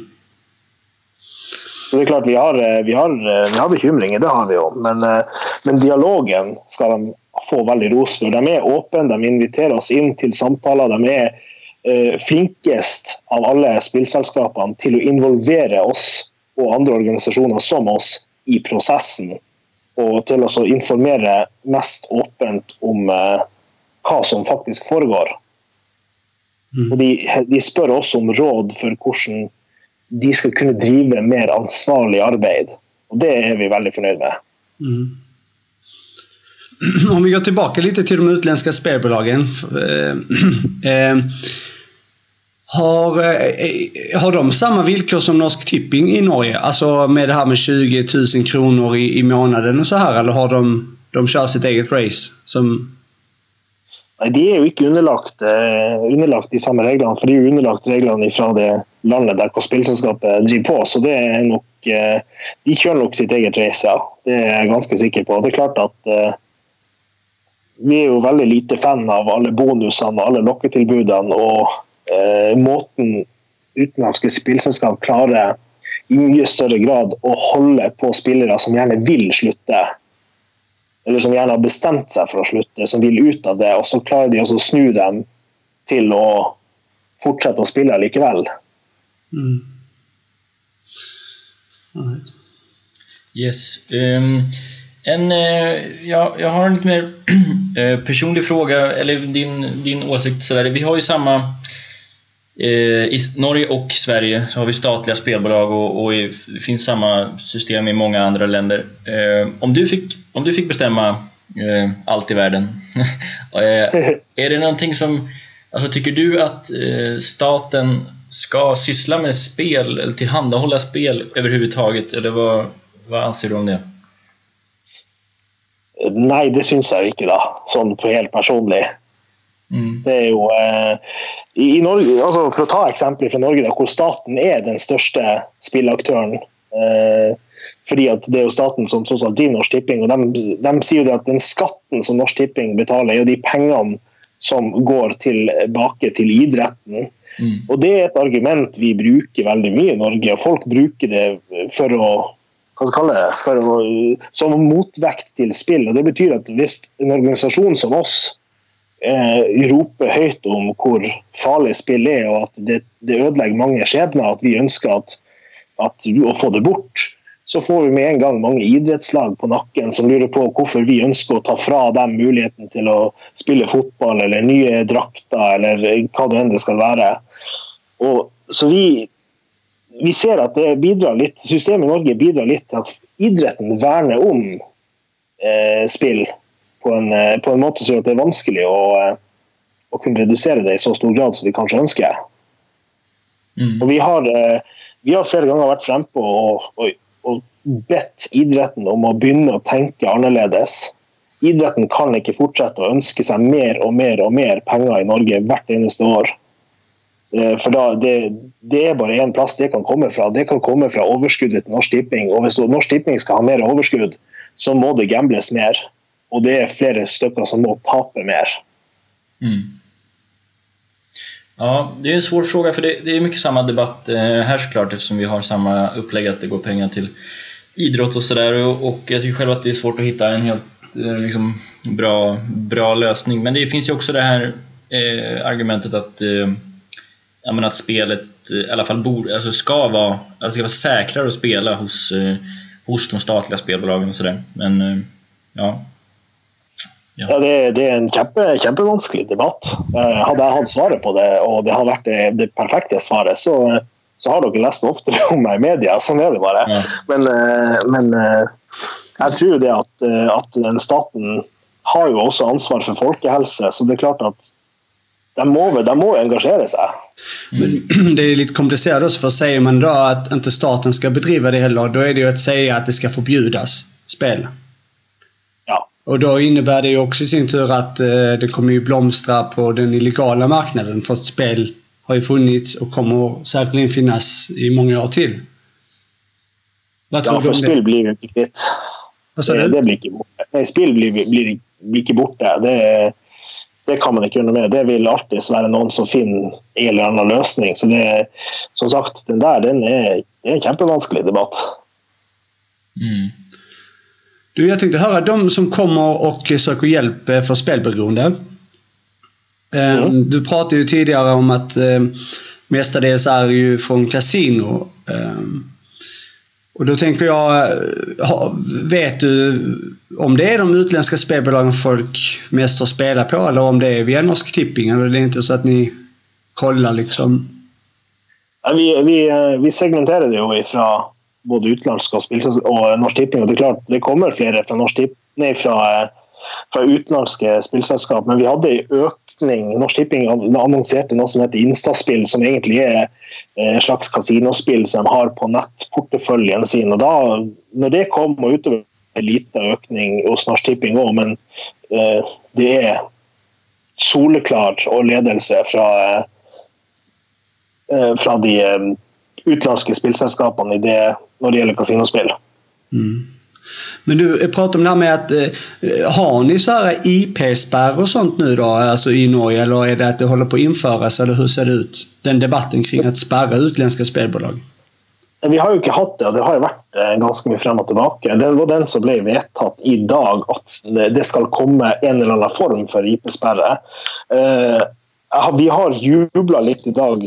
Så det er klart Vi har, eh, vi har, eh, vi har bekymringer, det har vi jo. Men, eh, men dialogen skal de få veldig ros for. De er åpne, de inviterer oss inn til samtaler. De er eh, flinkest av alle spillselskapene til å involvere oss og andre organisasjoner som oss i prosessen. Og til å informere mest åpent om eh, hva som faktisk foregår. Mm. Og de, de spør oss om råd for hvordan de skal kunne drive mer ansvarlig arbeid. Og det är vi väldigt förnöjda med. Mm. [CLEARS THROAT] Om vi går tillbaka lite till de utländska spelbolagen. Eh, [CLEARS THROAT] eh, har, eh, har de samma villkor som Norsk Tipping i Norge? Alltså med det här med 20 000 kronor i, i månaden och så här? Eller har de, de kör sitt eget race? Som... Nei, De er jo ikke underlagt, eh, underlagt de samme reglene, for de er jo underlagt reglene fra det landet der spillselskapet driver på. Så det er nok eh, De kjører nok sitt eget race, ja. Det er jeg ganske sikker på. Det er klart at eh, vi er jo veldig lite fan av alle bonusene og alle lokketilbudene og eh, måten utenlandske spillselskap klarer i mye større grad å holde på spillere som gjerne vil slutte. Eller som gjerne har bestemt seg for å slutte, som vil ut av det. Og så klarer de å snu dem til å fortsette å spille likevel. Mm. Right. Yes. Ehm, en, eh, ja, jag har en lite mer [CLEARS THROAT] eh, personlig fråga, eller din, din åsikt. Sådär. Vi har ju samma... eh, I Norge och Sverige så har vi statliga spelbolag och, och i- det finns samma system i många andra länder. Eh, om, du fick, om du fick bestämma eh, allt i världen, [LAUGHS] eh, är det någonting som... Alltså tycker du att eh, staten ska syssla med spel eller tillhandahålla spel överhuvudtaget? Eller vad, vad anser du om det? Nei, det syns da. Sånn på helt personlig. Mm. Det er jo eh, i, i Norge, altså For å ta eksempler fra Norge, da, hvor staten er den største spillaktøren. Eh, fordi at Det er jo staten som tross alt driver Norsk Tipping. og de, de sier jo det at Den skatten som Norsk Tipping betaler, er jo de pengene som går tilbake til idretten. Mm. Og Det er et argument vi bruker veldig mye i Norge. og Folk bruker det for å hva skal kalle det, for å, som motvekt til spill. og Det betyr at hvis en organisasjon som oss eh, roper høyt om hvor farlig spill er, og at det, det ødelegger mange skjebner, at vi ønsker at, at, å få det bort, så får vi med en gang mange idrettslag på nakken som lurer på hvorfor vi ønsker å ta fra dem muligheten til å spille fotball eller nye drakter eller hva det enn det skal være. Og, så vi, vi ser at det bidrar litt, systemet i Norge bidrar litt til at idretten verner om eh, spill på en, eh, på en måte som gjør at det er vanskelig å, eh, å kunne redusere det i så stor grad som vi kanskje ønsker. Mm. Og vi har, eh, vi har flere ganger vært frempå og, og, og bedt idretten om å begynne å tenke annerledes. Idretten kan ikke fortsette å ønske seg mer og mer og mer penger i Norge hvert eneste år. For da, det, det er bare én plass det kan komme fra. Det kan komme fra overskuddet til Norsk Tipping. Og hvis Norsk Tipping skal ha mer overskudd, så må det gambles mer. Og det er flere stykker som må tape mer. Mm. Ja, det är en svår fråga för det, det är mycket samma debatt eh, här såklart eftersom vi har samma upplägg att det går pengar till idrott och sådär och, och jag tycker själv att det är svårt att hitta en helt eh, liksom, bra, bra lösning. Men det finns ju också det här eh, argumentet att, eh, menar, att spelet eh, i alla fall bor, alltså ska, vara, alltså ska vara säkrare att spela hos, eh, hos de statliga spelbolagen och sådär. Men eh, ja, Ja, det, det er en kjempe, kjempevanskelig debatt. Eh, hadde jeg hatt svaret på det, og det hadde vært det, det perfekte svaret, så, så har dere lest oftere om meg i media. Sånn er det bare. Ja. Men, eh, men eh, jeg tror det at, at den staten har jo også ansvar for folkehelse, så det er klart at de må, de må engasjere seg. Men [CLEARS THROAT] det är lite komplicerat också för säger man då att inte staten ska bedriva det heller, då är det ju att säga att det ska förbjudas spel. Och då innebär det ju också i sin tur att eh, det kommer ju blomstra på den illegala marknaden för att spel har ju funnits och kommer säkerligen finnas i många år till. Vad tror Ja, det? spill blir ikke kvitt. Vad sa Det, du? det blir ikke borte. Nei, spill blir, blir, blir ikke borte. Det, det kan man gjøre noe med. Det vil alltid være noen som finner en eller annen løsning. Så det, som sagt, den der den er, det er en kjempevanskelig debatt. Mm. Du, jag tänkte höra de som kommer och söker hjälp eh, för spelberoende. Mm. Du pratade ju tidigare om att eh, mestadels är ju från kasino. Eh, och då tänker jag, eh, vet du om det är de utländska spelbolagen folk mest har spelat på eller om det är via Norsk Tipping? Eller det är inte så att ni kollar liksom? Ja, Vi, vi, eh, vi segmenterer det fra både utenlandsk og, og Norsk Tipping. og Det er klart det kommer flere fra, Tipp, nei, fra, eh, fra utenlandske spillselskap, men vi hadde en økning. Norsk Tipping annonserte noe som heter Instaspill, som egentlig er eh, et slags kasinospill som de har på nettporteføljen sin. og da, når det kom og utover en liten økning hos Norsk Tipping òg, men eh, det er soleklar og ledelse fra eh, eh fra de eh, utenlandske spillselskapene i det, når det gjelder kasinospill. Mm. Men du jag pratade om det här med att eh, har ni så här IP-spärr och sånt nu då, alltså i Norge eller är det att det håller på att införas eller hur ser det ut? Den debatten kring att spärra utländska spelbolag. Vi har jo ikke hatt det, og det har jo vært eh, ganske mye frem og tilbake. Det var den som ble vedtatt i dag, at det- skal komme en eller annen form for IP-sperre. Vi har jubla litt i dag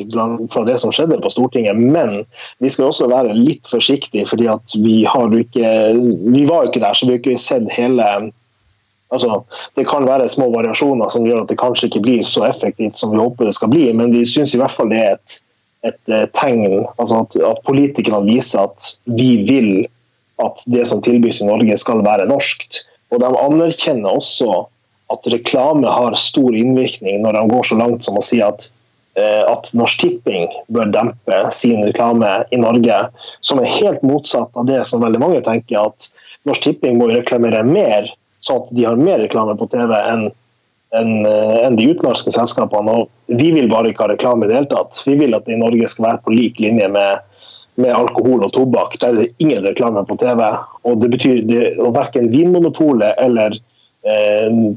fra det som skjedde på Stortinget, men vi skal også være litt forsiktige, fordi at vi har ikke Vi var jo ikke der, så vi har ikke sett hele Altså, det kan være små variasjoner som gjør at det kanskje ikke blir så effektivt som vi håper det skal bli, men vi syns i hvert fall det er et, et eh, tegn altså at, at politikerne viser at vi vil at det som tilbys i Norge skal være norskt. Og de anerkjenner også at reklame har stor innvirkning når de går så langt som å si at eh, at Norsk Tipping bør dempe sin reklame i Norge, som er helt motsatt av det som veldig mange tenker, at Norsk Tipping må reklamera reklamere mer, sånn at de har mer reklame på TV enn enn eh, de utenlandske selskapene. Og vi vil bare ikke ha reklame i det hele tatt. Vi vil at det i Norge skal være på lik linje med, med alkohol og tobakk. Der er det ingen reklame på TV. Og det betyr det, og verken Vinmonopolet eller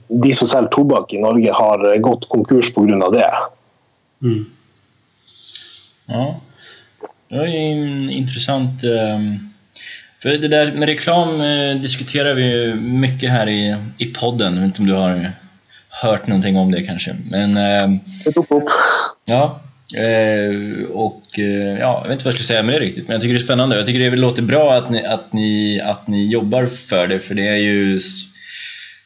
de som selger tobakk i Norge, har eh, gått konkurs pga. det. Mm. Ja, det var ju en intressant... ehm, För det där med reklam eh, diskuterar vi ju mycket här i, i podden. Jag vet inte om du har hört någonting om det kanske. Men ehm, Det tok opp. ja, eh, och eh, ja, jag vet inte vad jag ska säga med det riktigt. Men jag tycker det är spännande. Jag tycker det låter bra att ni, att ni, att ni jobbar för det. För det är ju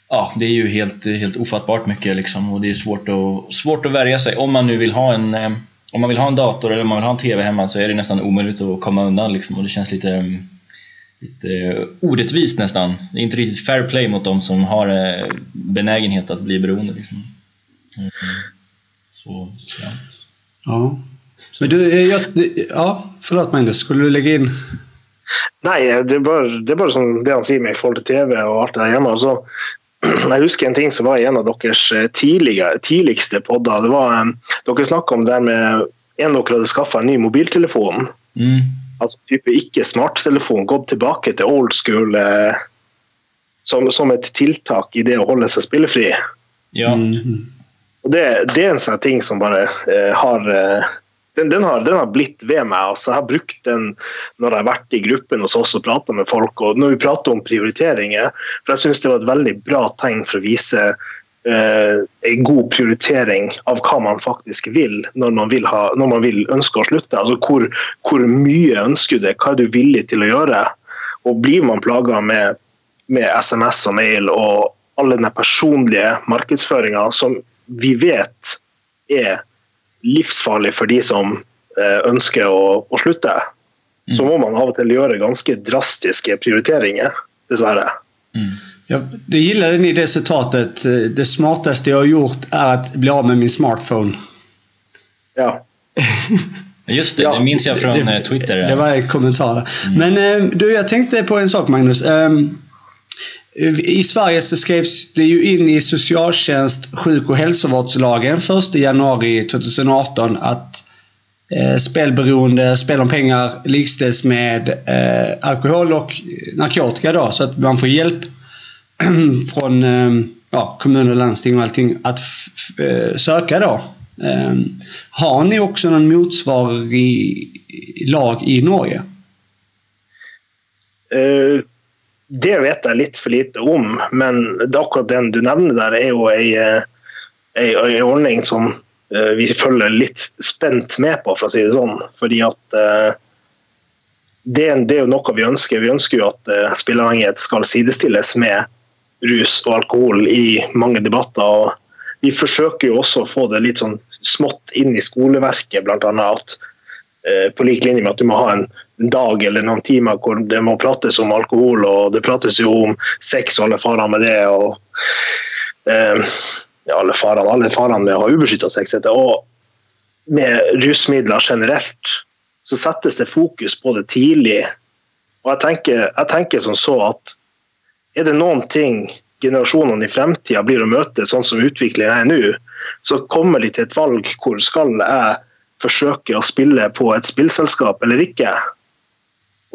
Ja, det är ju helt, helt ofattbart mycket liksom och det är svårt att, svårt att värja sig. Om man nu vill ha en, eh, om man vill ha en dator eller om man vill ha en TV hemma så är det nästan omöjligt att komma undan liksom och det känns lite, eh, lite orättvist nästan. Det är inte riktigt fair play mot de som har eh, benägenhet att bli beroende. Liksom. Mm. Så, ja. Ja. Men du, eh, jag, ja, förlåt Magnus, skulle du lägga in? Nei, det er, bare, det er bare som det han sier med til TV og alt det der hjemme. Altså, jeg husker en ting som var i en av deres eh, tidligste podder. Det var, eh, dere snakka om det med en dere hadde skaffa en ny mobiltelefon. Mm. Altså type ikke smarttelefon, gått tilbake til old school eh, som, som et tiltak i det å holde seg spillefri. Ja. Mm. Og det, det er en sånn ting som bare eh, har eh, den, den, har den har blitt ved meg. altså Jeg har brukt den når jeg har vært i gruppen hos oss og prata med folk. og Når vi prater om prioriteringer, for jeg syns det var et veldig bra tegn for å vise eh, en god prioritering av hva man faktisk vil når man vil, ha, når man vil ønske å slutte. altså hvor, hvor mye ønsker du det, hva er du villig til å gjøre? Og blir man plaga med, med SMS og mail og all den personlige markedsføringa som vi vet er livsfarlig for de som eh, ønsker å, å slutte, så må man av og til gjøre ganske drastiske prioriteringer, dessverre. Jag, det gillade ni det citatet. eh, Det smartaste jag har gjort är att bli av med min smartphone. Ja. [LAUGHS] Just det, Ja, det minns jag från det, eh, Twitter. Det var en kommentar där. Men du, jag tänkte på en sak Magnus. I Sverige så skrevs det ju in i socialtjänst sjuk och hälsovårdslagen 1 januari 2018 att eh, spelberoende, spel om pengar likställs med eh, alkohol och narkotika då. Så att man får hjälp [CLEARS THROAT] från eh, ja, kommuner och landsting och allting att eh, söka då. Eh, har ni också någon motsvarig lag i Norge? Eh, det vet jeg litt for lite om, men det akkurat den du nevner der, er jo ei, eh, ei, ei ordning som eh, vi følger litt spent med på, for å si det sånn. Fordi at eh, det, er- det er jo noe vi ønsker. Vi ønsker jo at spilleavhengighet skal sidestilles med rus og alkohol i mange debatter. og Vi forsøker jo også å få det litt sånn smått inn i skoleverket, bl.a. at på lik linje med at du må ha en dag eller noen timer hvor det må prates om alkohol, og det prates jo om sex og alle farene med det. og eh, ja, alle farene, alle farene med å ha ubeskytta sex. Og med rusmidler generelt så settes det fokus på det tidlig. Og jeg tenker, jeg tenker som så at er det noen ting generasjonene i fremtida blir å møte sånn som utviklingen er nå, så kommer de til et valg hvor skal jeg forsøke å spille på et spillselskap eller ikke.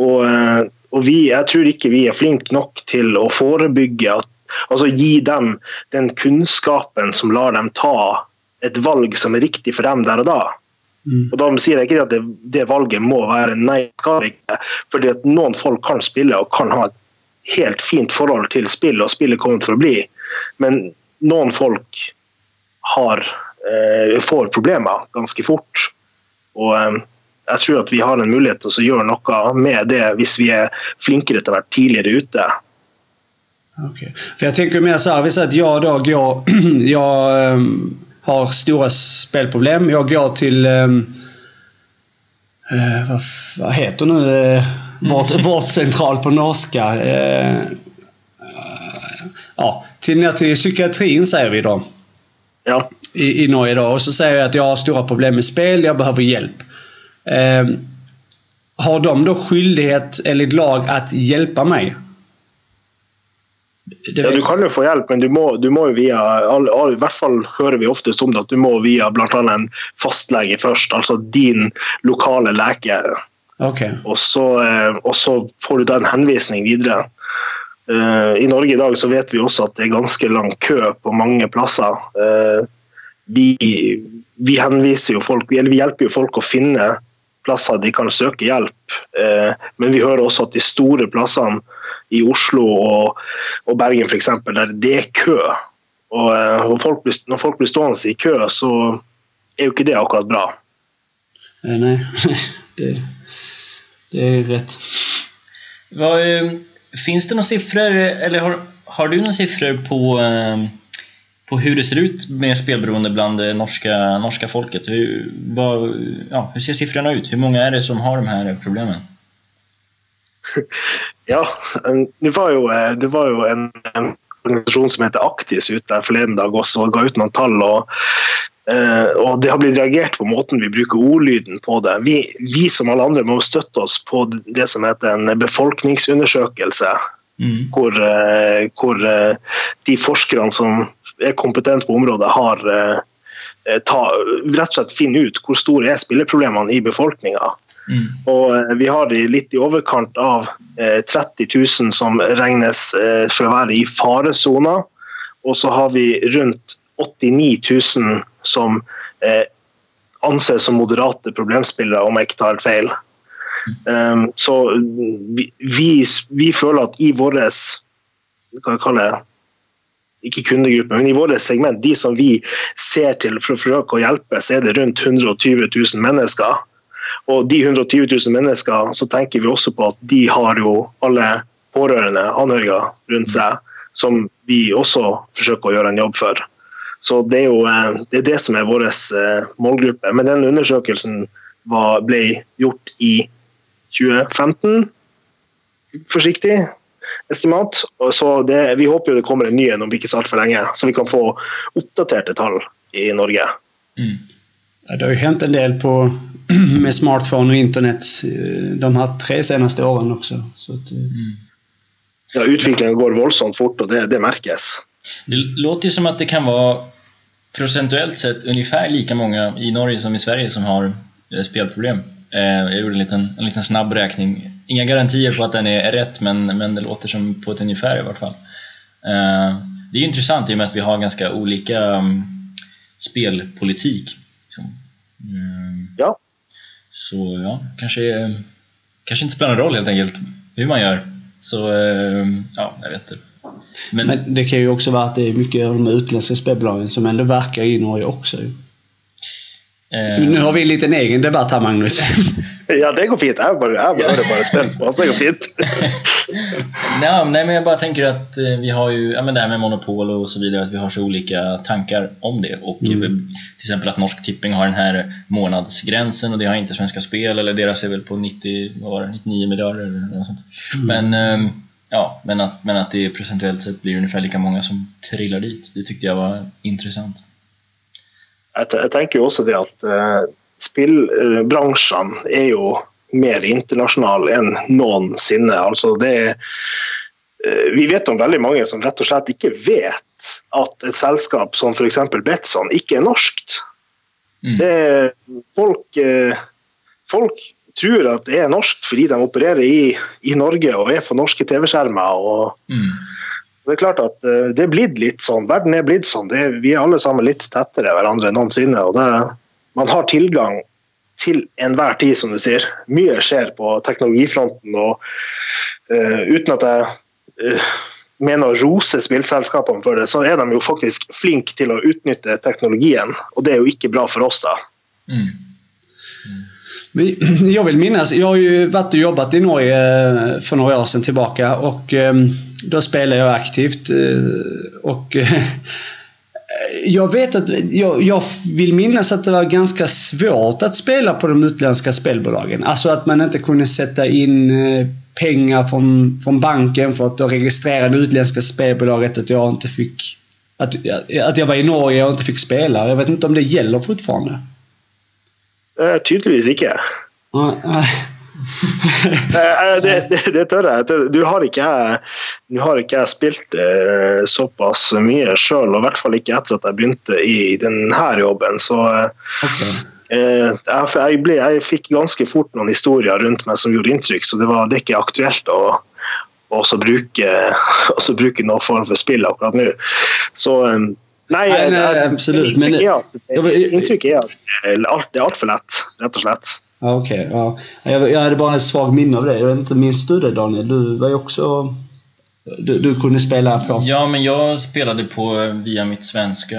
Og, eh, og vi, jeg tror ikke vi er flinke nok til å forebygge at Altså gi dem den kunnskapen som lar dem ta et valg som er riktig for dem der og da. Og Da sier jeg ikke at det, det valget må være nei, skal ikke. Fordi at noen folk kan spille og kan ha et helt fint forhold til spill, og spillet kommer til å bli. Men noen folk har, eh, får problemer ganske fort. Og eh, jeg tror at vi har en mulighet til å gjøre noe med det hvis vi er flinkere til å være tidligere ute. Okej. För jag tänker mer så här, vi säger att jag då går... [CLEARS THROAT] jag ehm, har stora spelproblem. Jag går till... ehm, eh, vad, vad heter nu eh, vårt, [LAUGHS] vårdcentral på norska? Eh, ja, till, ner till psykiatrin säger vi då. Ja. I, i Norge då. Och så säger jag att jag har stora problem med spel, jag behöver hjälp. Ehm, har de då skyldighet enligt lag att hjälpa mig? Det Ja, du kan jo få hjelp, men du må, du må via I hvert fall hører vi oftest om det at du må via bl.a. en fastlege først, altså din lokale lege. Okej. Og så, eh, og så får du da en henvisning videre. Eh, I Norge i dag så vet vi også at det er ganske lang kø på mange plasser. Eh, vi, vi henviser jo folk, eller vi hjelper jo folk å finne plasser de kan søke hjelp. Eh, Men vi hører også at de store plassene i Oslo og, og Bergen f.eks., der det er kø. Og, eh, og folk blir, når folk blir stående i kø, så er jo ikke det akkurat bra. Eh, nej, [LAUGHS] det, det är rätt. Vad, eh, finns det några siffror, eller har, har du några siffror på, eh, på hur det ser ut med spelberoende bland det norska, norska folket? Hur, vad, ja, hur ser siffrorna ut? Hur många är det som har de här problemen? [LAUGHS] Ja, det var jo, eh, det var jo en, en organisasjon som heter Aktis ute der forleden dag også og ga ut noen tall. og eh, og Det har blitt reagert på måten vi bruker ordlyden på det. Vi, vi som alle andre må støtte oss på det som heter en befolkningsundersøkelse. Hvor, eh, hvor de forskerne som er kompetente på området, har eh, ta, rett og slett finne ut hvor store er spilleproblemene i befolkninga. Og eh, vi har litt i overkant av eh, 30 000 som regnes eh, for å være i faresona. Og så har vi rundt 89 000 som eh, anses som moderate problemspillere, om jeg ikke tar helt feil. Um, så vi, vi, vi føler at i vår hva jeg kaller det, ikke kundegruppe, men i vårt segment, de som vi ser til for å forsøke å hjelpe, så er det rundt 120 000 mennesker. Og de 120 000 mennesker, så tenker vi også på at de har jo alle pårørende, anhørige rundt seg. som vi også forsøker å gjøre en jobb for. Så det er jo eh, det, er det som er vår eh, målgruppe. Men den undersøkelsen var, ble gjort i 2015, forsiktig estimat. Så det, vi håper jo det kommer en ny en om ikke så altfor lenge, så vi kan få oppdaterte tall i Norge. Mm. Ja, det har ju hänt en del på, [CLEARS THROAT] med smartphone och internet eh, de här tre senaste åren också. Så att, mm. Ja, utvecklingen går våldsamt fort och det, det märks. Det låter ju som att det kan vara procentuellt sett ungefär lika många i Norge som i Sverige som har eh, spelproblem. Eh, jag gjorde en liten, en liten snabb räkning. Inga garantier på att den är rätt, men, men det låter som på ett ungefär i vart fall. Det är intressant i och med att vi har ganska olika mm, spelpolitik. Liksom. Ja. Så ja, kanske, kanske inte spelar någon roll helt enkelt hur man gör. Så ja, jag vet inte. Men, Men, det kan ju också vara att det är mycket av de utländska spelbolagen som ändå verkar i Norge också. Eh, nu har vi en liten egen debatt här Magnus. [LAUGHS] ja, det går fint. Jag bara, jag bara, bara spänt på så det går fint. [LAUGHS] nej, men jag bara tänker att eh, vi har ju ja, men det här med monopol och så vidare, att vi har så olika tankar om det. Och mm. till exempel att Norsk Tipping har den här månadsgränsen och det har inte Svenska Spel, eller deras är väl på 90, vad var det, 99 miljarder eller något sånt. Mm. Men ehm, ja, men att, men att det procentuellt sett blir ungefär lika många som trillar dit. Det tyckte jag var intressant. Jag, jag tänker också det att eh, spillbransjen är ju mer internationell än någonsin. Alltså det, eh, vi vet om väldigt många som rätt och slett inte vet att ett sällskap som exempel Betsson inte är norskt. Mm. Det, folk, eh, folk tror at det er norsk fordi de opererer i, i Norge og er på norske TV-skjermer. Mm. Det er klart at eh, det er blitt litt sånn. Verden er blitt sånn. Er, vi er alle sammen litt tettere hverandre enn noensinne. og det, Man har tilgang til enhver tid, som du sier. Mye skjer på teknologifronten. og uh, Uten at jeg uh, mener å rose spillselskapene for det, så er de jo faktisk flinke til å utnytte teknologien. Og det er jo ikke bra for oss, da. Mm. [CLEARS THROAT] Jag vill minnas, jag har ju varit och jobbat i Norge eh, för några år sedan tillbaka och ehm, då spelade jag aktivt. Eh, och [LAUGHS] eh, jag vet att jag, jag, vill minnas att det var ganska svårt att spela på de utländska spelbolagen. Alltså att man inte kunde sätta in pengar från, från banken för att då registrerade utländska spelbolaget att jag inte fick att, att jag var i Norge och inte fick spela. Jag vet inte om det gäller fortfarande. Uh, tydeligvis ikke. Uh, [LAUGHS] det, det, det, tør jeg. Du har ikke du har ikke jeg spilt såpass mye sjøl, og i hvert fall ikke etter at jeg begynte i denne jobben. Så okay. jeg, jeg, ble, jeg, fikk ganske fort noen historier rundt meg som gjorde inntrykk, så det, var, det er ikke aktuelt å også bruke, også [LAUGHS] bruke noen form for spill akkurat nå. Så Nej, nej, nej absolut. Men, är att, intryck är att det är allt för lätt, rätt och slätt. Ja, Okej, okay, ja. jag, jag hade bara ett svagt minne av det. Jag vet inte, minns du det Daniel? Du var ju också... Du, du, kunde spela på? Ja, men jag spelade på via mitt svenska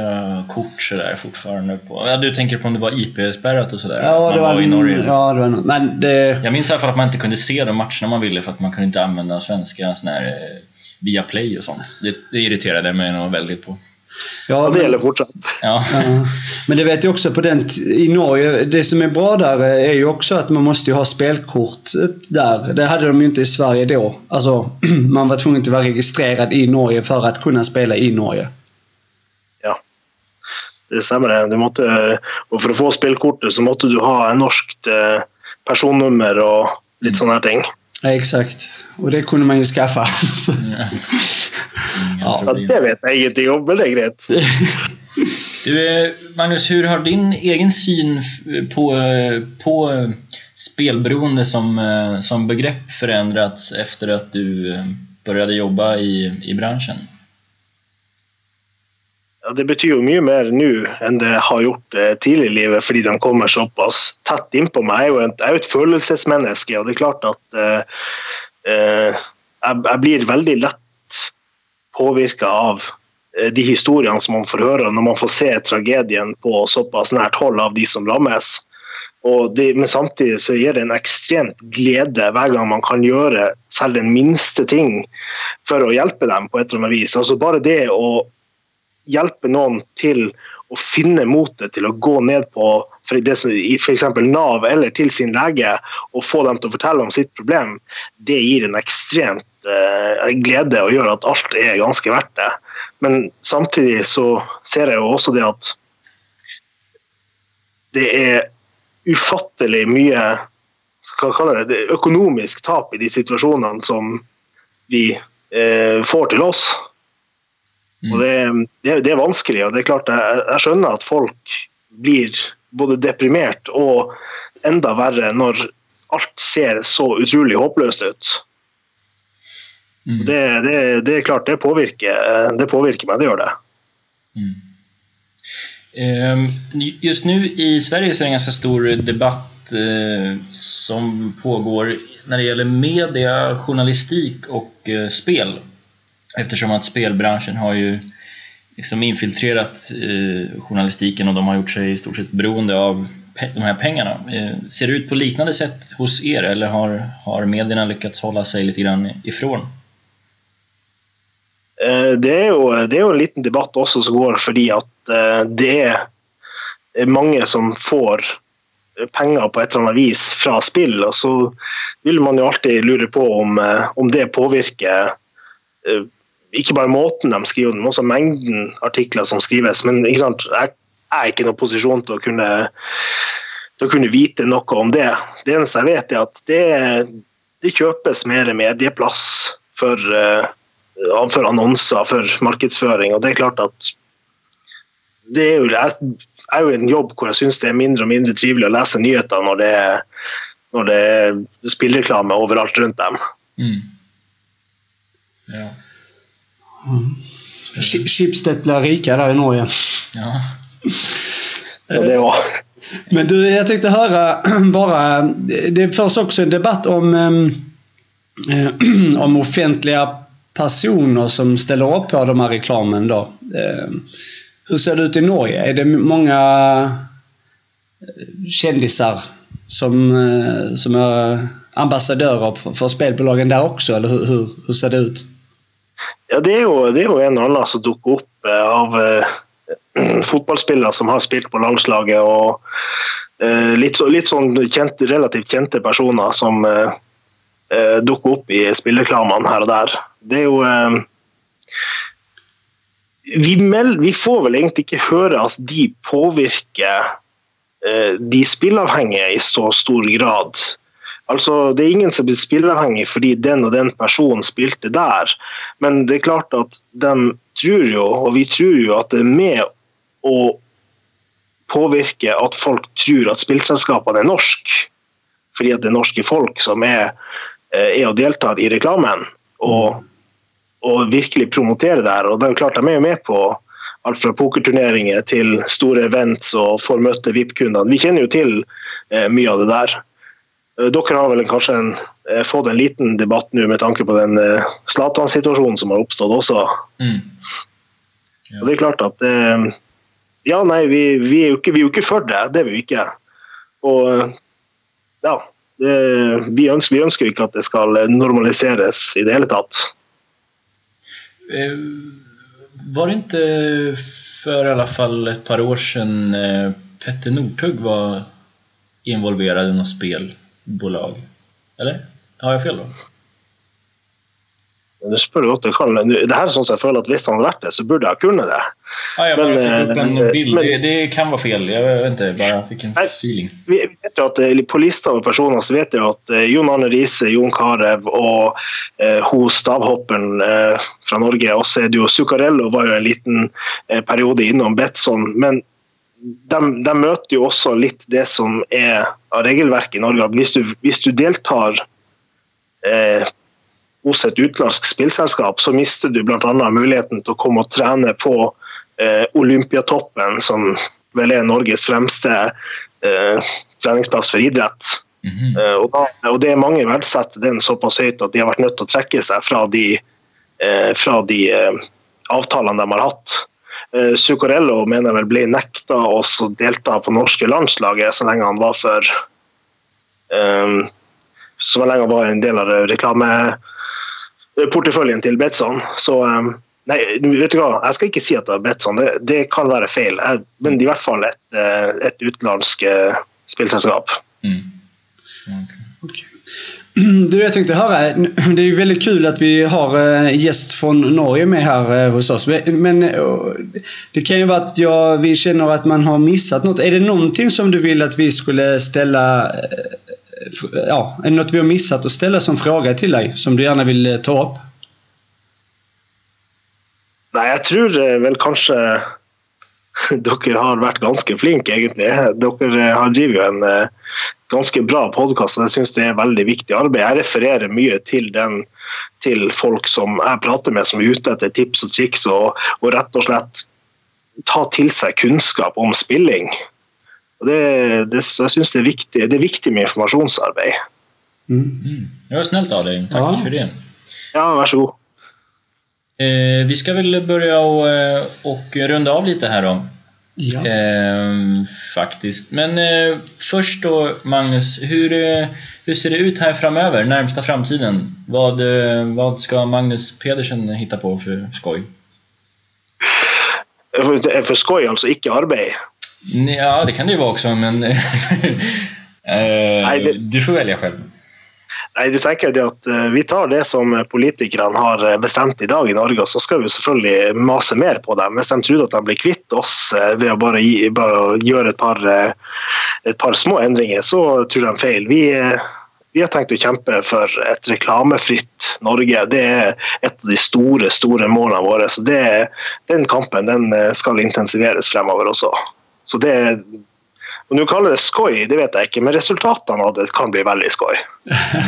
kort sådär fortfarande. På, ja, du tänker på om det var IP-spärrat och sådär? Ja, det var, var, i Norge. Ja, det var men det... Jag minns i alla fall att man inte kunde se de matcherna man ville för att man kunde inte använda svenska sån här, eh, via play och sånt. Det, det irriterade mig nog väldigt på. Ja, det gäller fortsatt. Ja. ja. Men det vet jag också på den i Norge. Det som är bra där är ju också att man måste ha spelkort där. Det hade de ju inte i Sverige då. Alltså, [CLEARS THROAT] man var tvungen att vara registrerad i Norge för att kunna spela i Norge. Ja, det stämmer. Du måste, och för att få spelkortet så måste du ha en norskt eh, personnummer och lite sådana här ting. Ja, exakt. Och det kunde man ju skaffa. [LAUGHS] Ja. det vet jag ingenting om, men det är grejt. [LAUGHS] Du, eh, Magnus, hur har din egen syn på, på spelberoende som, eh, som begrepp förändrats efter att du eh, började jobba i, i branschen? Ja, det betyder mycket mer nu än det har gjort tidigare i livet, för de kommer så pass tätt in på mig. Jag är ju ett, jag är ett følelsesmenneske, och det är klart att eh, eh, jag blir väldigt lätt påvirka av eh, de historiene som man får høre når man får se tragedien på såpass nært hold av de som rammes. Det, men samtidig så gir det en ekstremt glede hver gang man kan gjøre selv den minste ting for å hjelpe dem på et eller annet vis. Altså Bare det å hjelpe noen til å finne motet til å gå ned på f.eks. Nav eller til sin lege og få dem å fortelle om sitt problem, det gir en ekstremt eh, glede og gjør at alt er ganske verdt det. Men samtidig så ser jeg jo også det at det er ufattelig mye skal kalle det, det økonomisk tap i de situasjonene som vi eh, får til oss. Og det, det, det, er vanskelig, og det er klart jeg, jeg skjønner at folk blir både deprimert og enda verre når alt ser så utrolig håpløst ut. Mm. Det, det, det, er klart, det påvirker, det påvirker meg. Det gjør det. Mm. Ehm, just nu i Sverige så är det en ganska stor debatt eh, som pågår när det gäller media, journalistik och eh, spel. Eftersom att spelbranschen har ju liksom infiltrerat eh, journalistiken och de har gjort sig i stort sett beroende av de här pengarna. Eh, ser det ut på liknande sätt hos er eller har, har medierna lyckats hålla sig lite grann ifrån? Eh, det är jo, det er jo en liten debatt også som går fordi at Eh, det er mange som får penger på et eller annet vis fra spill. og Så vil man jo alltid lure på om, eh, om det påvirker ikke bare måten de skriver, men også mengden artikler som skrives. Men ikke sant, jeg er ikke i noen posisjon til å kunne, til å kunne vite noe om det. Det eneste jeg vet, er at det, det kjøpes mer medieplass for, eh, for annonser, for markedsføring. og det er klart at det er jo, jeg, er jo en jobb hvor jeg syns det er mindre og mindre trivelig å lese nyheter når det er, når det er spillreklame overalt rundt dem. Mm. Ja. Mm. Schibsted blir rika där i Norge. Ja. ja det var. Men du, jag tänkte höra [CLEARS THROAT] bara. Det förs också en debatt om, eh, [CLEARS THROAT] om offentliga personer som ställer upp på de här reklamen. Då. Eh, hur ser det ut i Norge? Är det många eh, kändisar som, eh, som är ambassadörer för, för spelbolagen där också? Eller hur, hur, hur, ser det ut? Ja, det är ju, det er jo en annan som dukker upp eh, av eh, [CLEARS THROAT] fotbollsspelare som har spelat på landslaget och eh, så, litt sånn kjent, relativt kända personer som eh, eh dukker upp i spillereklamene här och där. Det är ju eh, vi, meld, vi, får vel egentlig ikke høre at de påvirker eh, de spilleavhengige i så stor grad. Altså, Det er ingen som blir spilleavhengig fordi den og den personen spilte der. Men det är klart att de tror ju, och vi tror ju att det är med å påvirke at folk tror at spillselskapene er norsk Fordi at det er norske folk som er, eh, er og deltar i reklamen. Og og virkelig promotere der. Og det er jo klart De er jo med på alt fra pokerturneringer til store events og får møte VIP-kundene. Vi kjenner jo til mycket mye av det der. Eh, dere har vel kanskje en, eh, fått en liten debatt nå med tanke på den eh, Zlatan-situasjonen som har oppstått også. Mm. Ja. Og det er klart at Ja, nei, vi, vi, er ikke, vi, er jo ikke, for det. Det er vi jo ikke. Og ja, det, vi, ønsker, vi ønsker ikke at det skal normaliseres i det hele tatt. Var det inte för i alla fall ett par år sedan Petter Northug var involverad i något spelbolag? Eller? Har jag fel då? Det spør godt jeg kan. Det her er sånn som jeg føler at Hvis han hadde vært det, så burde jeg kunne det. Ja, jag men, fick upp en eh, bild. Men, det, kan vara fel. Jag vet inte, bara fick en feeling. Vi vet jo at eh, På lista over personer så vet jeg at eh, Jon Arne Riise, Jon Carew og eh, hun stavhopperen eh, fra Norge. Og så er det jo Zuccarello var jo en liten eh, periode innom Betson. Men de, de, møter jo også litt det som er av regelverket i Norge. Hvis du, hvis du deltar eh, hos et utenlandsk spillselskap, så mister du bl.a. muligheten til å komme og trene på eh, Olympiatoppen, som vel er Norges fremste eh, treningsplass for idrett. Mm -hmm. eh, og, da, og, det er Mange verdsetter den såpass høyt at de har vært nødt til å trekke seg fra de, eh, fra de eh, avtalene de har hatt. Uh, Zuccarello mener vel ble nekta å delta på norske landslaget så lenge han var for um, Så lenge han var en del av reklameporteføljen til Betson. Så um, Nei, vet du hva? jeg skal ikke si at det er Betson. Det, det kan være feil. Jeg, men i hvert fall et, et utenlandsk spillselskap. Mm. Okay. Okay. [CLEARS THROAT] Du, jag tänkte höra, [CLEARS THROAT] det är ju väldigt kul att vi har en gäst från Norge med här eh, hos oss. Men eh, det kan ju vara att jag, vi känner att man har missat något. Är det någonting som du vill att vi skulle ställa, ja, är det något vi har missat att ställa som fråga till dig som du gärna vill ta upp? Nej, jag tror väl kanske [LAUGHS] dere har vært ganske flinke, egentlig. Dere har driver jo en ganske bra podkast, og jeg syns det er veldig viktig arbeid. Jeg refererer mye til den til folk som jeg prater med som er ute etter tips og triks, og, og rett og slett ta til seg kunnskap om spilling. Og det, det, jeg syns det, det, är viktigt med informationsarbeid. Mm. Mm. Det var snällt av dig. Tack ja. för det. Ja, varsågod. Eh, vi ska väl börja och, eh, och runda av lite här då. Ja. Eh, faktiskt. Men eh, först då Magnus, hur, eh, hur ser det ut här framöver, närmsta framtiden? Vad, eh, vad ska Magnus Pedersen hitta på för skoj? För, för skoj, alltså icke arbete? Ja, det kan det ju vara också, men [LAUGHS] eh, Nej, det... du får välja själv. Nei, du tenker det at eh, Vi tar det som politikerne har eh, bestämt bestemt i dag i Norge, og så skal vi selvfølgelig mase mer på dem. Hvis de tror at de blir kvitt oss eh, ved å bare, gi, bare gjøre et par, eh, et par, små endringer, så tror de feil. Vi, vi har tenkt å kjempe for et reklamefritt Norge. Det er et av de store store målene våre. så det, Den kampen den skal intensiveres fremover også. Så det, om du kallar det skoj, det vet jag inte, men resultaten av det kan bli väldigt skoj.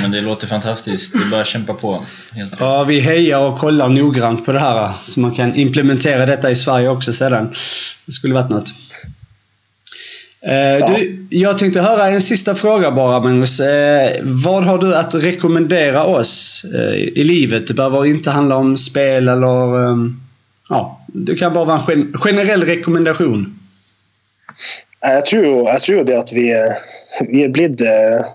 men det låter fantastiskt. Det är bara att kämpa på. Helt ja, vi hejar och kollar noggrant på det här så man kan implementera detta i Sverige också sedan. Det skulle varit något. Eh, ja. Du, jag tänkte höra en sista fråga bara Magnus. Eh, vad har du att rekommendera oss eh, i livet? Det behöver inte handla om spel eller... Ja, det kan bara vara en generell rekommendation. Jeg tror jo, jeg tror det at vi, vi er blitt eh,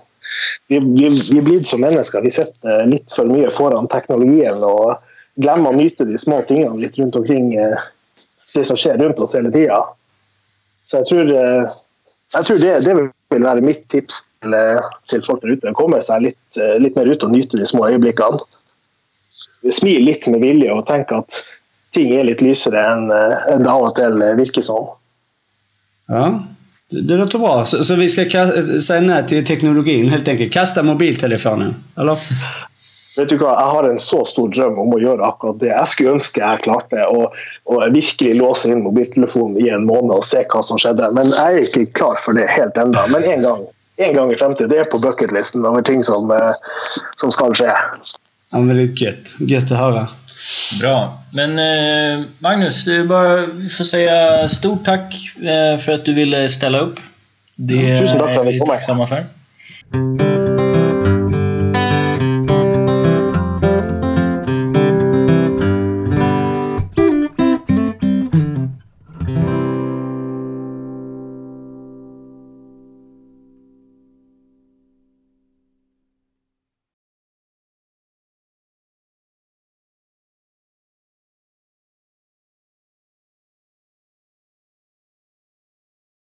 vi, vi, vi, er blitt som mennesker. Vi sitter litt for mye foran teknologien og glemmer å nyte de små tingene litt rundt omkring eh, det som skjer rundt oss hele tida. Så jeg tror, eh, jeg tror det, det, vil være mitt tips til, til folk der ute. Komme seg litt, litt, mer ut og nyte de små øyeblikkene. Smil litt med vilje og tenk at ting er litt lysere enn det av og til virker som. Ja, det låter bra. Så, så vi ska säga nej till teknologin helt enkelt. Kasta mobiltelefonen, eller? Vet du hva, Jeg har en så stor drøm om å gjøre akkurat det. Jeg skulle ønske jeg klarte å, å virkelig låse inn mobiltelefonen i en måned og se hva som skjedde. Men jeg er ikke klar for det helt ennå. Men en gang, en gang i fremtiden. Det er på bucketlisten over ting som, eh, som skal skje. Ja, men det är gött. Att. Bra. Men eh, Magnus, du bara får säga stort tack eh, för att du ville ställa upp. Det ja, är vi tacksamma för.